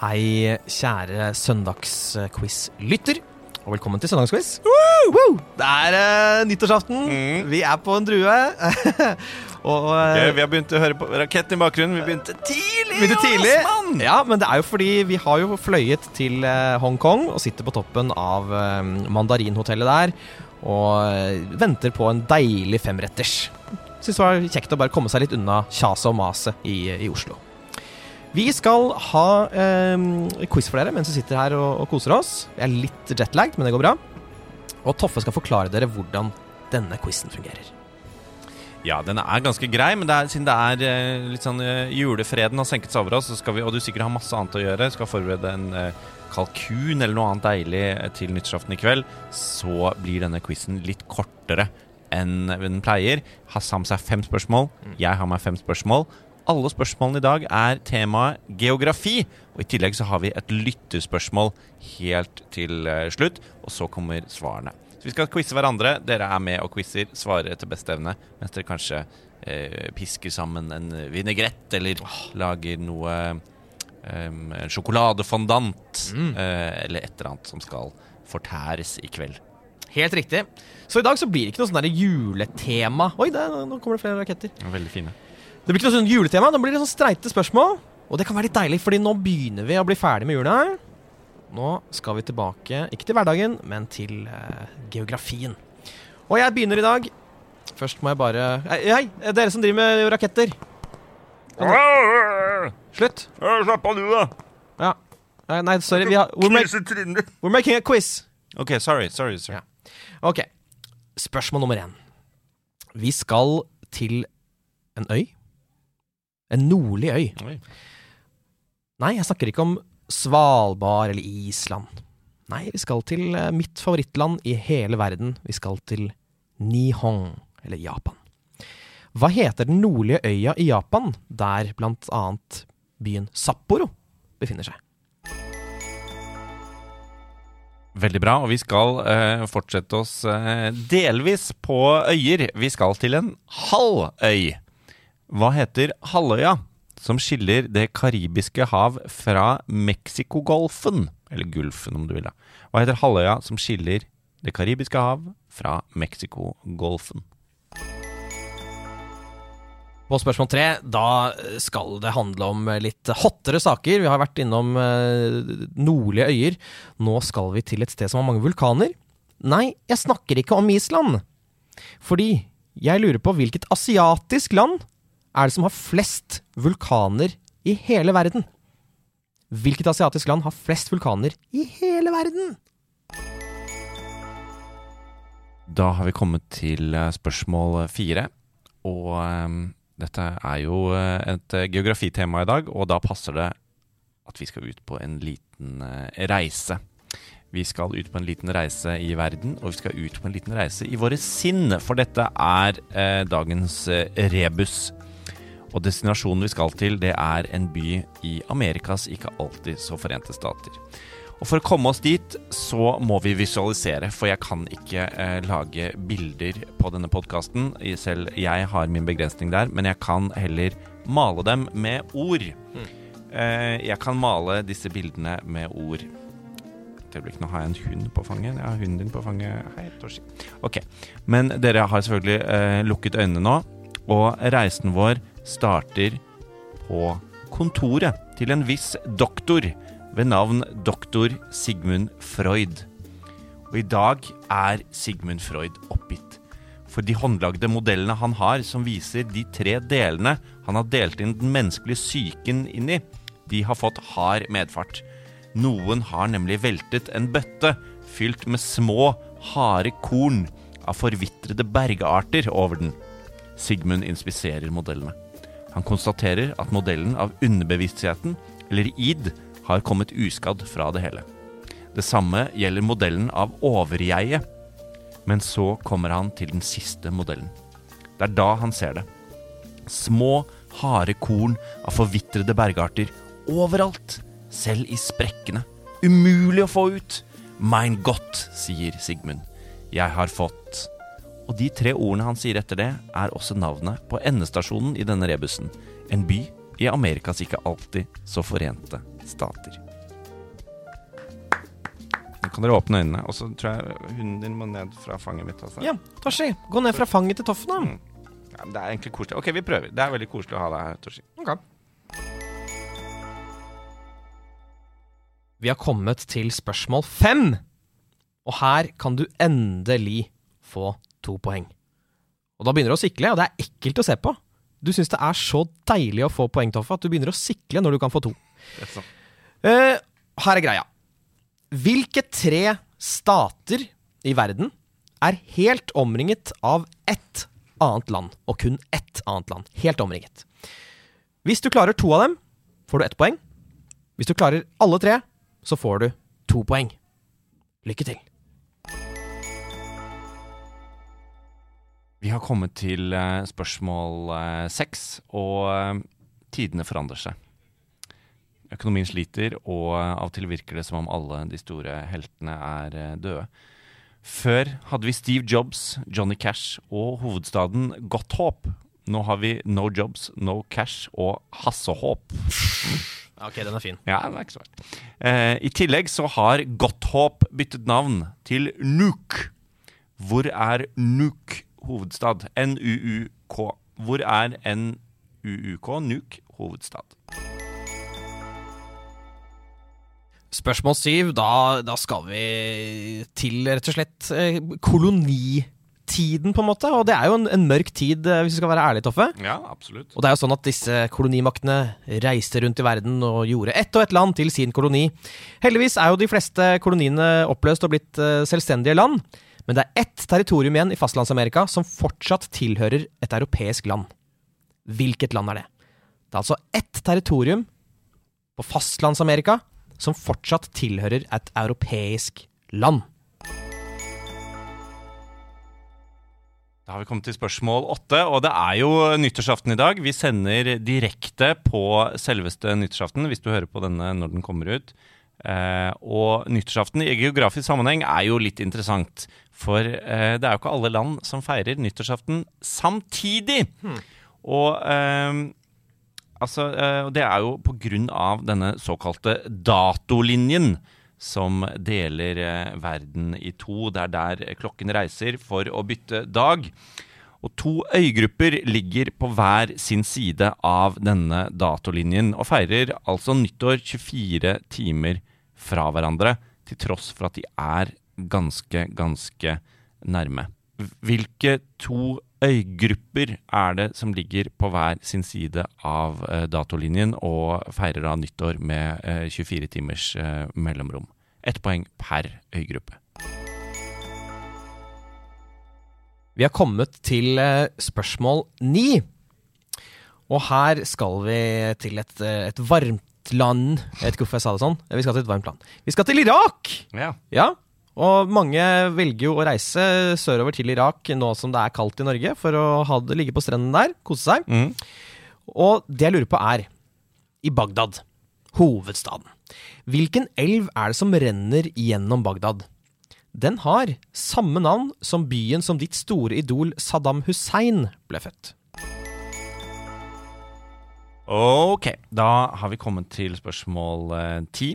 Hei, kjære søndagsquiz-lytter. Og velkommen til søndagsquiz. Woo! Det er uh, nyttårsaften. Vi er på en drue. og uh, Ok, vi har begynt å høre på raketten i bakgrunnen. Vi begynte tidlig! begynte tidlig. Ja, men det er jo fordi vi har jo fløyet til uh, Hongkong og sitter på toppen av uh, mandarinhotellet der og eh, venter på en deilig femretters. Syns det var kjekt å bare komme seg litt unna kjaset og maset i, i Oslo. Vi skal ha eh, quiz for dere mens vi sitter her og, og koser oss. Vi er litt jetlagd, men det går bra. Og Toffe skal forklare dere hvordan denne quizen fungerer. Ja, den er ganske grei, men det er, siden det er eh, litt sånn eh, julefreden har senket seg over oss, så skal vi, og du sikkert har masse annet å gjøre, skal forberede en eh, kalkun eller noe annet deilig til nyttårsaften i kveld, så blir denne quizen litt kortere enn den pleier. Hassam seg fem spørsmål, jeg har meg fem spørsmål. Alle spørsmålene i dag er temaet geografi, og i tillegg så har vi et lytterspørsmål helt til eh, slutt, og så kommer svarene. Så vi skal quize hverandre. Dere er med og quizer, svarer etter beste evne, mens dere kanskje eh, pisker sammen en vinegrett eller lager noe eh, sjokoladefondant sjokoladefondant eh, eller et eller annet som skal fortæres i kveld. Helt riktig. Så i dag så blir det ikke noe sånn juletema. Oi, der, nå kommer det flere raketter. Veldig fine. Det blir ikke noe sånn juletema, det blir litt sånn streite spørsmål. Og det kan være litt deilig, fordi nå begynner vi å bli ferdig med jula. Nå skal vi tilbake, ikke til hverdagen, men til uh, geografien. Og jeg begynner i dag. Først må jeg bare Hei, hei dere som driver med raketter. Slutt. Slapp av, du, da. Ja. Nei, sorry. Vi har, we're, make, we're making a quiz. OK, sorry. sorry, sorry. Ja. Ok. Spørsmål nummer én. Vi skal til en øy. En nordlig øy. Oi. Nei, jeg snakker ikke om Svalbard eller Island. Nei, vi skal til eh, mitt favorittland i hele verden. Vi skal til Nihon, eller Japan. Hva heter den nordlige øya i Japan, der blant annet byen Sapporo befinner seg? Veldig bra, og vi skal eh, fortsette oss eh, delvis på øyer. Vi skal til en halvøy. Hva heter halvøya som skiller Det karibiske hav fra Mexicogolfen? Eller Gulfen, om du vil. da. Hva heter halvøya som skiller Det karibiske hav fra Mexicogolfen? På spørsmål tre, da skal det handle om litt hottere saker. Vi har vært innom eh, nordlige øyer. Nå skal vi til et sted som har mange vulkaner. Nei, jeg snakker ikke om Island. Fordi jeg lurer på hvilket asiatisk land er det som har flest vulkaner i hele verden? Hvilket asiatisk land har flest vulkaner i hele verden? Da har vi kommet til eh, spørsmål fire. Og um, dette er jo eh, et eh, geografitema i dag, og da passer det at vi skal ut på en liten reise. Vi skal ut på en liten reise i verden, og vi skal ut på en liten reise i våre sinn. For dette er eh, dagens rebus. Og destinasjonen vi skal til, det er en by i Amerikas ikke alltid så forente stater. Og For å komme oss dit, så må vi visualisere, for jeg kan ikke eh, lage bilder på denne podkasten. Selv jeg har min begrensning der, men jeg kan heller male dem med ord. Eh, jeg kan male disse bildene med ord. Et øyeblikk, nå har jeg en hund på fanget. Jeg har hunden din på fanget. Hei, Toshi. Ok, Men dere har selvfølgelig eh, lukket øynene nå, og reisen vår starter på kontoret til en viss doktor ved navn doktor Sigmund Freud. Og i dag er Sigmund Freud oppgitt. For de håndlagde modellene han har, som viser de tre delene han har delt inn den menneskelige psyken inn i, de har fått hard medfart. Noen har nemlig veltet en bøtte fylt med små, harde korn av forvitrede bergarter over den. Sigmund inspiserer modellene. Han konstaterer at modellen av underbevisstheten, eller id, har kommet uskadd fra det hele. Det samme gjelder modellen av overjeget. Men så kommer han til den siste modellen. Det er da han ser det. Små, harde korn av forvitrede bergarter overalt, selv i sprekkene. Umulig å få ut. Mein Gott, sier Sigmund. Jeg har fått Og de tre ordene han sier etter det, er også navnet på endestasjonen i denne rebusen. En by i Amerikas ikke alltid så forente stater. Nå kan dere åpne øynene, og så tror jeg hunden din må ned fra fanget mitt. Altså. Ja, Toshi, gå ned fra fanget til Toffen, da. Mm. Ja, det er egentlig koselig. Ok, vi prøver. Det er veldig koselig å ha deg her, Toshi. Ok. Vi har kommet til spørsmål fem. Og her kan du endelig få to poeng. Og da begynner du å sikle, og det er ekkelt å se på. Du syns det er så deilig å få poeng, Toffe, at du begynner å sikle når du kan få to. Eh, her er greia. Hvilke tre stater i verden er helt omringet av ett annet land, og kun ett annet land? Helt omringet. Hvis du klarer to av dem, får du ett poeng. Hvis du klarer alle tre, så får du to poeng. Lykke til. Vi har kommet til eh, spørsmål eh, seks, og eh, tidene forandrer seg. Økonomien sliter, og av og til virker det som om alle de store heltene er døde. Før hadde vi Steve Jobs, Johnny Cash og hovedstaden Godt Håp. Nå har vi No Jobs, No Cash og Hassehåp. Ok, den er fin. Ja, den er ikke så verst. Eh, I tillegg så har Godthåp byttet navn til Nuuk. Hvor er Nuuk hovedstad? N-u-u-k. Hvor er N-u-u-k? Nuuk hovedstad. Spørsmål syv, da, da skal vi til rett og slett eh, kolonitiden, på en måte. Og det er jo en, en mørk tid, eh, hvis vi skal være ærlige, Toffe. Ja, absolutt. Og det er jo sånn at disse kolonimaktene reiste rundt i verden og gjorde ett og ett land til sin koloni. Heldigvis er jo de fleste koloniene oppløst og blitt eh, selvstendige land. Men det er ett territorium igjen i Fastlands-Amerika som fortsatt tilhører et europeisk land. Hvilket land er det? Det er altså ett territorium på Fastlands-Amerika som fortsatt tilhører et europeisk land. Da har vi kommet til spørsmål åtte, og det er jo nyttårsaften i dag. Vi sender direkte på selveste nyttårsaften, hvis du hører på denne når den kommer ut. Eh, og nyttårsaften i geografisk sammenheng er jo litt interessant. For eh, det er jo ikke alle land som feirer nyttårsaften samtidig. Og eh, altså, eh, det er jo på grunn av denne såkalte datolinjen som deler eh, verden i to. Det er der klokken reiser for å bytte dag. Og to øygrupper ligger på hver sin side av denne datolinjen og feirer altså nyttår 24 timer fra hverandre, til tross for at de er ganske, ganske nærme. Hvilke to øygrupper er det som ligger på hver sin side av eh, datolinjen og feirer da nyttår med eh, 24 timers eh, mellomrom? Ett poeng per øygruppe. Vi har kommet til eh, spørsmål ni. Og her skal vi til et, eh, et varmt land. Jeg vet ikke hvorfor jeg sa det sånn. Vi skal til et varmt land. Vi skal til Irak! Ja. Ja, og mange velger jo å reise sørover til Irak nå som det er kaldt i Norge, for å ha det, ligge på strendene der, kose seg. Mm. Og det jeg lurer på er, i Bagdad, hovedstaden, hvilken elv er det som renner gjennom Bagdad? Den har samme navn som byen som ditt store idol Saddam Hussein ble født. Ok, da har vi kommet til spørsmål eh, ti.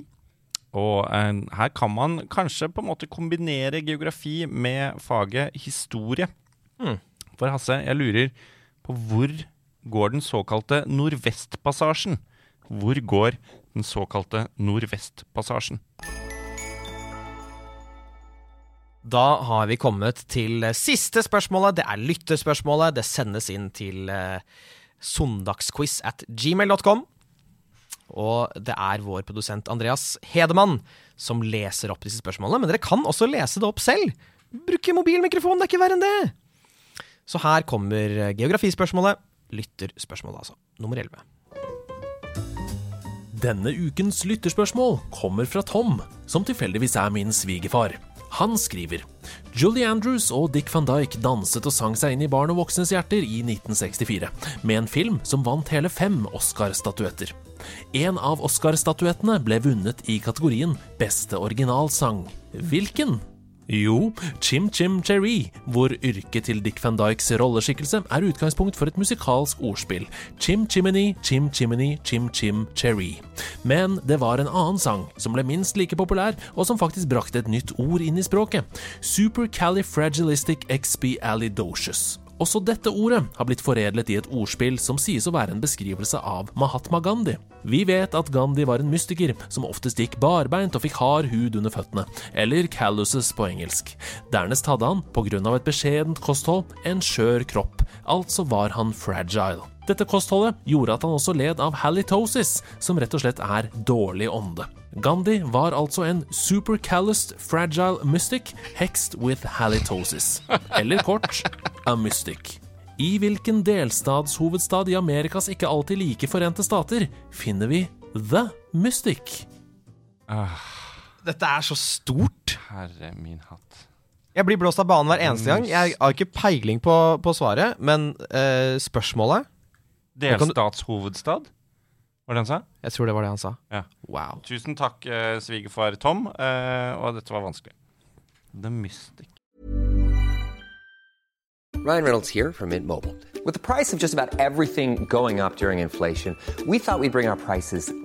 Og eh, her kan man kanskje på en måte kombinere geografi med faget historie. Mm. For Hasse, jeg lurer på hvor går den såkalte Nordvestpassasjen? Hvor går den såkalte Nordvestpassasjen? Da har vi kommet til siste spørsmålet. Det er lytterspørsmålet. Det sendes inn til eh, søndagsquiz at gmail.com. Og det er vår produsent Andreas Hedemann som leser opp disse spørsmålene. Men dere kan også lese det opp selv. Bruke mobilmikrofon, det er ikke verre enn det. Så her kommer geografispørsmålet. Lytterspørsmålet, altså. Nummer 11. Denne ukens lytterspørsmål kommer fra Tom, som tilfeldigvis er min svigerfar. Han skriver Julie Andrews og Dick van Dyke danset og sang seg inn i barn og voksnes hjerter i 1964, med en film som vant hele fem Oscar-statuetter. En av Oscar-statuettene ble vunnet i kategorien Beste originalsang. Hvilken? Jo, Chim Chim Cherry, hvor yrket til Dick van Dykes rolleskikkelse er utgangspunkt for et musikalsk ordspill. Chim Chimini, Chim Chimini, Chim Chim Cherry. Men det var en annen sang som ble minst like populær, og som faktisk brakte et nytt ord inn i språket. Supercalifragilisticexpialidocious. Også dette ordet har blitt foredlet i et ordspill som sies å være en beskrivelse av Mahatma Gandhi. Vi vet at Gandhi var en mystiker som oftest gikk barbeint og fikk hard hud under føttene, eller calluses på engelsk. Dernest hadde han, av et beskjedent kosthold, en skjør kropp, altså var han fragile. Dette kostholdet gjorde at han også led av halitosis, som rett og slett er dårlig ånde. Gandhi var altså en supercalloused fragile mystic hexed with halitosis. Eller kort a mystic. I hvilken delstatshovedstad i Amerikas ikke alltid like forente stater finner vi The Mystic? Dette er så stort. Herre min hatt. Jeg blir blåst av banen hver eneste gang. Jeg har ikke peiling på, på svaret, men eh, spørsmålet Delstatshovedstad? Var det han sa? Jeg tror det var det han sa. Ja. Wow. Tusen takk, eh, svigerfar Tom. eh, og dette var vanskelig. The Mystic. Ryan Reynolds here from Mint Mobile. With the price of just about everything going up during inflation, we thought we'd bring our prices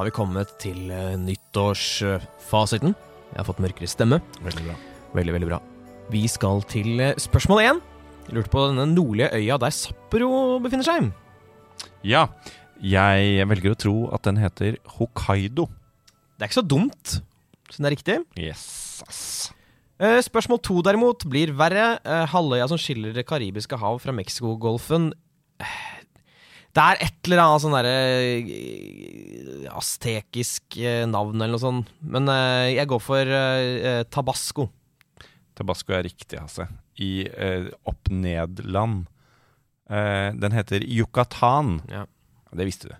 Da har vi kommet til uh, nyttårsfasiten. Jeg har fått mørkere stemme. Veldig bra. Veldig, veldig bra. Vi skal til eh, spørsmål én. Lurte på denne nordlige øya der Sapporo befinner seg. Ja, jeg velger å tro at den heter Hokkaido. Det er ikke så dumt, siden det er riktig. Yes. Eh, Spørsmål to derimot blir verre. Eh, Halvøya som skiller Det karibiske hav fra Mexicogolfen eh, Det er et eller annet sånn derre Astekisk aztekisk eh, navn eller noe sånt. Men eh, jeg går for eh, eh, Tabasco. Tabasco er riktig, Hasse. I eh, opp-ned-land. Eh, den heter Yucatan. Ja. Det visste du.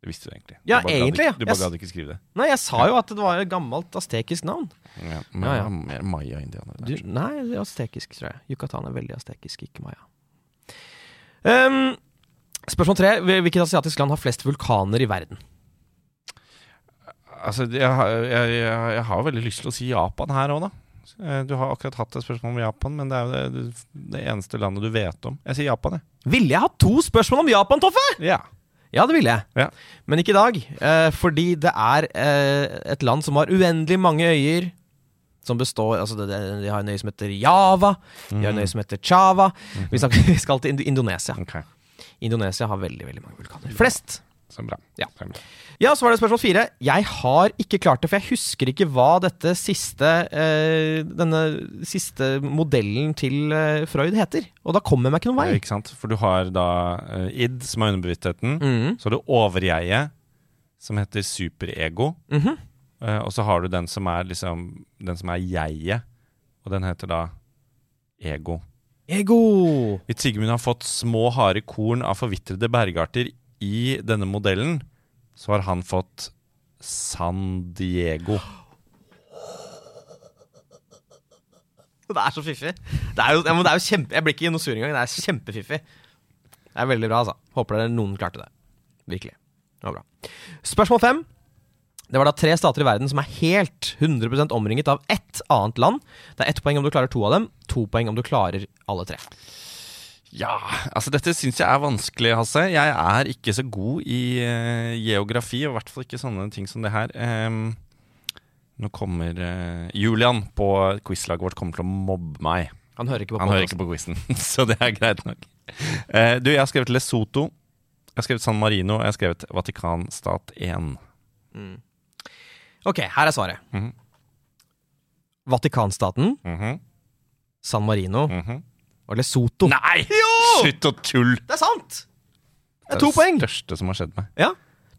Det visste du egentlig. Ja, du egentlig, ikke-. Du bare gadd ikke skrive det. Nei, jeg sa jo at det var et gammelt astekisk navn. Ja, men Ja, ja. Mer maya-indianer. Nei, det er astekisk, tror jeg. Yucatan er veldig astekisk, ikke maya. Um, spørsmål tre. Hvilket asiatisk land har flest vulkaner i verden? Altså, jeg, jeg, jeg, har veldig lyst til å si Japan her òg, da. Eh, Du har akkurat hatt et spørsmål om Japan, men det er jo det, det eneste landet du vet om. Jeg sier Japan, jeg. Ville jeg hatt to spørsmål om Japan, Toffe? Ja. Ja, det ville jeg. Ja. Men ikke i dag. Eh, fordi det er eh, et land som har uendelig mange øyer. Som består Altså, det, det, de har en øy som heter Java. De har en øy som heter Chava. Vi, snakker, vi skal til Indonesia. Ok, Indonesia har veldig veldig mange vulkaner. Flest. så bra. Ja. Ja, så var det spørsmål fire. Jeg har ikke klart det, for jeg husker ikke hva dette siste eh, Denne siste modellen til eh, Freud heter. Og da kommer jeg meg ikke noen Ja, vei. ikke sant? For du har da eh, id, som er underbevisstheten. Mhm. Så har du overjeget, som heter superego. Mhm. Eh, og så har du den som er liksom Den som er jeget, og den heter da ego. Ego! Hvis Sigmund har fått små, harde korn av forvitrede bergarter i denne modellen, så har han fått San Diego. Det er så fiffig. Det er jo, ja, men det er jo kjempe, jeg blir ikke noe sur engang. Det er kjempefiffig. Det er veldig bra, altså. Håper dere noen klarte det. Virkelig. Det var bra. Spørsmål fem. Det var da tre stater i verden som er helt 100% omringet av ett annet land. Det er ett poeng om du klarer to av dem, to poeng om du klarer alle tre. Ja, altså dette syns jeg er vanskelig, Hasse. Jeg er ikke så god i uh, geografi, og i hvert fall ikke sånne ting som det her. Um, nå kommer uh, Julian på quizlaget vårt kommer til å mobbe meg. Han hører ikke på Han hører ikke på quizen, så det er greit nok. Uh, du, jeg har skrevet Lesotho. Jeg har skrevet San Marino, og jeg har skrevet Vatikanstat 1. Ok, her er svaret. Mhm. Vatikanstaten, Mhm, San Marino mhm. og Lesotho. Nei! Slutt å tulle! Det er sant! Det er to poeng. Det største som har skjedd meg. Ja.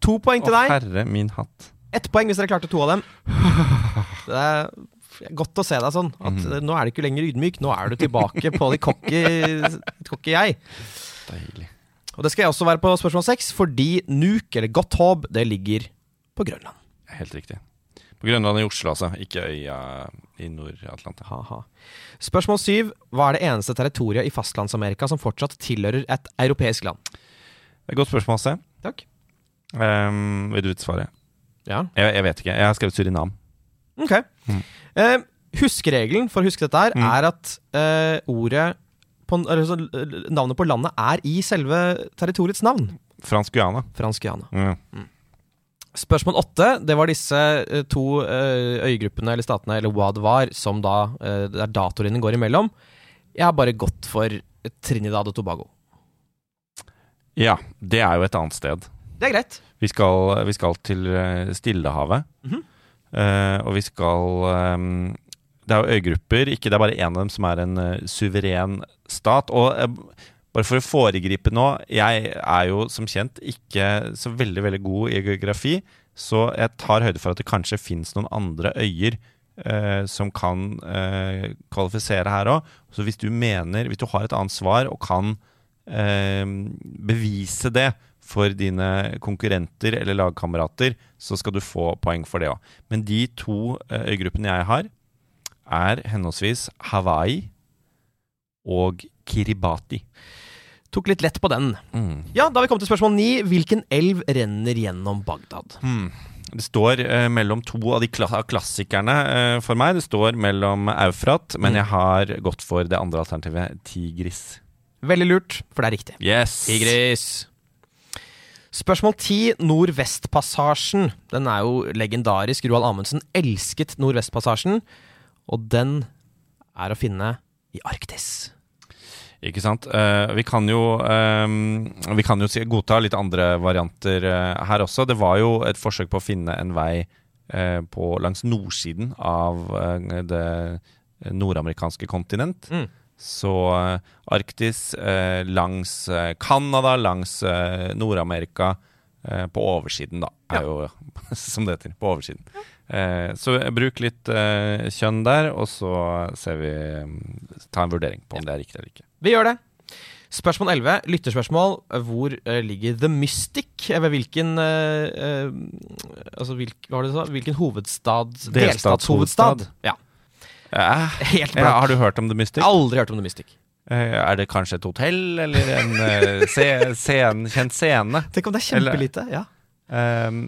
To poeng Å, til deg. herre min hatt. Ett poeng hvis dere klarte to av dem. Det er godt å se deg sånn. At eh, Nå er du ikke lenger ydmyk. Nå er du tilbake på de cocky cocky jeg. Deilig. Og det skal jeg også være på spørsmål seks, fordi Nuke, eller Gotthåb, det ligger på Grønland. Helt riktig. På Grønland i Oslo, altså. Ikke øya i Nord-Atlanteren. Spørsmål syv. Hva er det eneste territoriet i Fastlands-Amerika som fortsatt tilhører et europeisk land? Det er et godt spørsmål, Se. Takk. Um, vil du vite svaret? Ja. Jeg, jeg vet ikke. Jeg har skrevet Surinam. Ok. Eh, huskeregelen for å huske dette her, Mm. er at uh, ordet på, altså, Navnet på landet er i selve territoriets navn. Fransk Guyana. Fransk Guyana. Mm. Spørsmål åtte, det var disse eh, to eh, øygruppene eller statene, eller hva det var, som da eh, der datolinjen går imellom. Jeg har bare gått for Trinidad og Tobago. Ja, det er jo et annet sted. Det er greit. Vi skal, vi skal til Stillehavet. Mm -hmm. uh, og vi skal um, Det er jo øygrupper. Ikke det er bare én av dem som er en uh, suveren stat. Og eh, bare for å foregripe nå Jeg er jo som kjent ikke så veldig, veldig god i geografi. Så jeg tar høyde for at det kanskje fins noen andre øyer eh, som kan eh, kvalifisere her òg. Så hvis du mener Hvis du har et annet svar og kan eh, bevise det for dine konkurrenter eller lagkamerater, så skal du få poeng for det òg. Men de to eh, øygruppene jeg har, er henholdsvis Hawaii og Kiribati. Tok litt lett på den. Mm. Ja, da har vi kommet til spørsmål ni. Hvilken elv renner gjennom Bagdad? Mm. Det står eh, mellom to av de kla klassikerne eh, for meg. Det står mellom Eufrat, men Mm. jeg har gått for det andre alternativet, Tigris. Veldig lurt, for det er riktig. Yes! Tigris. Spørsmål 10. Nordvestpassasjen. Den er jo legendarisk. Roald Amundsen elsket Nordvestpassasjen, og den er å finne i Arktis. Ikke sant? Eh, vi kan jo, eh, vi kan jo godta litt andre varianter eh, her også. Det var jo et forsøk på å finne en vei eh, på, langs nordsiden av det nordamerikanske kontinent. Mm. Så Arktis langs Canada, langs Nord-Amerika på oversiden, da. Er jo, som det heter. På oversiden. Eh, så bruk litt eh, kjønn der, og så ser vi mm, Ta en vurdering på om det er riktig eller ikke. Vi gjør det. Spørsmål 11. Lytterspørsmål. Hvor eh, ligger The Mystic? Ved hvilken eh, eh, Altså? Hvilken hovedstad? Delstatshovedstad. Ja. Helt ja, blank. har du hørt om The Mystic? Aldri hørt om The Mystic. Er det kanskje et hotell, eller en scen, kjent scene? Tenk om det er kjempelite. Ja. Um,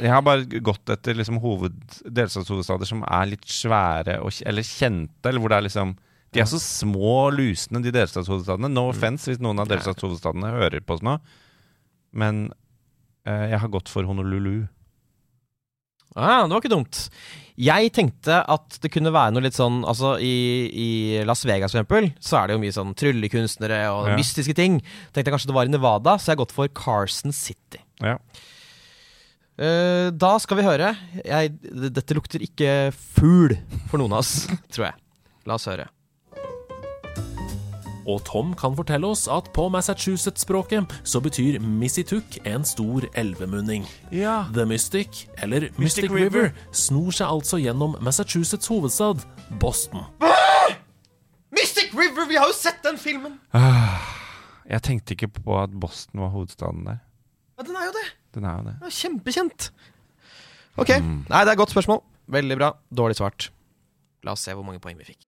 jeg har bare gått etter liksom hoved, delstatshovedstader som er litt svære, og, eller kjente, eller hvor det er liksom De er så små, lusne, de delstatshovedstadene. No offense hvis noen av delstatshovedstadene hører på oss nå, men eh, jeg har gått for Honolulu. Ah, det var ikke dumt. Jeg tenkte at det kunne være noe litt sånn Altså, i, i Las Vegas for eksempel, så er det jo mye sånn tryllekunstnere og Ja. mystiske ting. Tenkte jeg kanskje det var i Nevada, så jeg har gått for Carson City. Ja. Uh, da skal vi høre. Jeg, dette lukter ikke fugl for noen av oss, tror jeg. La oss høre. Og Tom kan fortelle oss at på Massachusetts-språket så betyr Missituck en stor elvemunning. Ja. The Mystic, eller Mystic, Mystic River, River. snor seg altså gjennom Massachusetts hovedstad, Boston. Mystic River! Vi har jo sett den filmen! Jeg tenkte ikke på at Boston var hovedstaden der. Ja, den er jo det. Den er jo det. Er kjempekjent. Ok. Nei, det er et godt spørsmål. Veldig bra. Dårlig svart. La oss se hvor mange poeng vi fikk.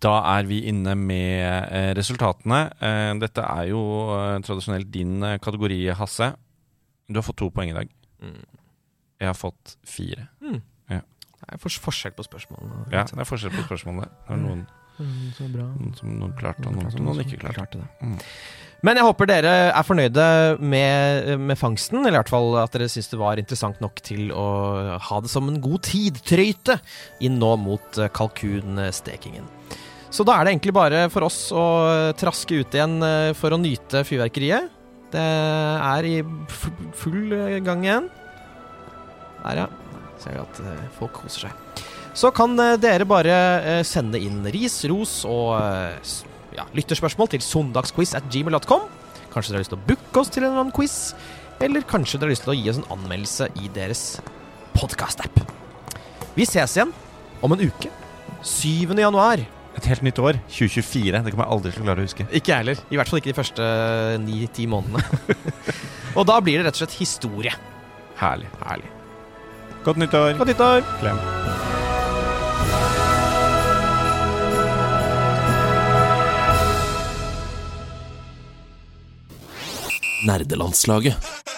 Da er vi inne med eh, resultatene. Eh, dette er jo eh, tradisjonelt din kategori, Hasse. Du har fått to poeng i dag. Jeg har fått fire. Det er for forskjell på spørsmålene. Ja, det er forskjell på spørsmålene. Det er noen, Mm, Så noen som noen klarte, og noen som noen ikke klarte. det. Mm. Men jeg håper dere er fornøyde med, med fangsten, eller i hvert fall at dere syns det var interessant nok til å ha det som en god tidtrøyte inn nå mot kalkunstekingen. Så da er det egentlig bare for oss å traske ut igjen eh, for å nyte fyrverkeriet. Det er i full gang igjen. Der, ja. Ser vi at eh, folk koser seg. Så kan eh, dere bare sende inn ris, ros og ja, lytterspørsmål til søndagsquiz at gmail.com. Kanskje dere har lyst til å booke oss til en eller annen quiz. Eller kanskje dere har lyst til å gi oss en anmeldelse i deres podkast-app. Vi ses igjen om en uke. 7. januar. Et helt nytt år. 2024. Det kommer jeg aldri til å klare å huske. Ikke jeg heller. I hvert fall ikke de første ni-ti månedene. og da blir det rett og slett historie. Herlig. Herlig. Godt nyttår. Godt nyttår! Klem. Nerdelandslaget.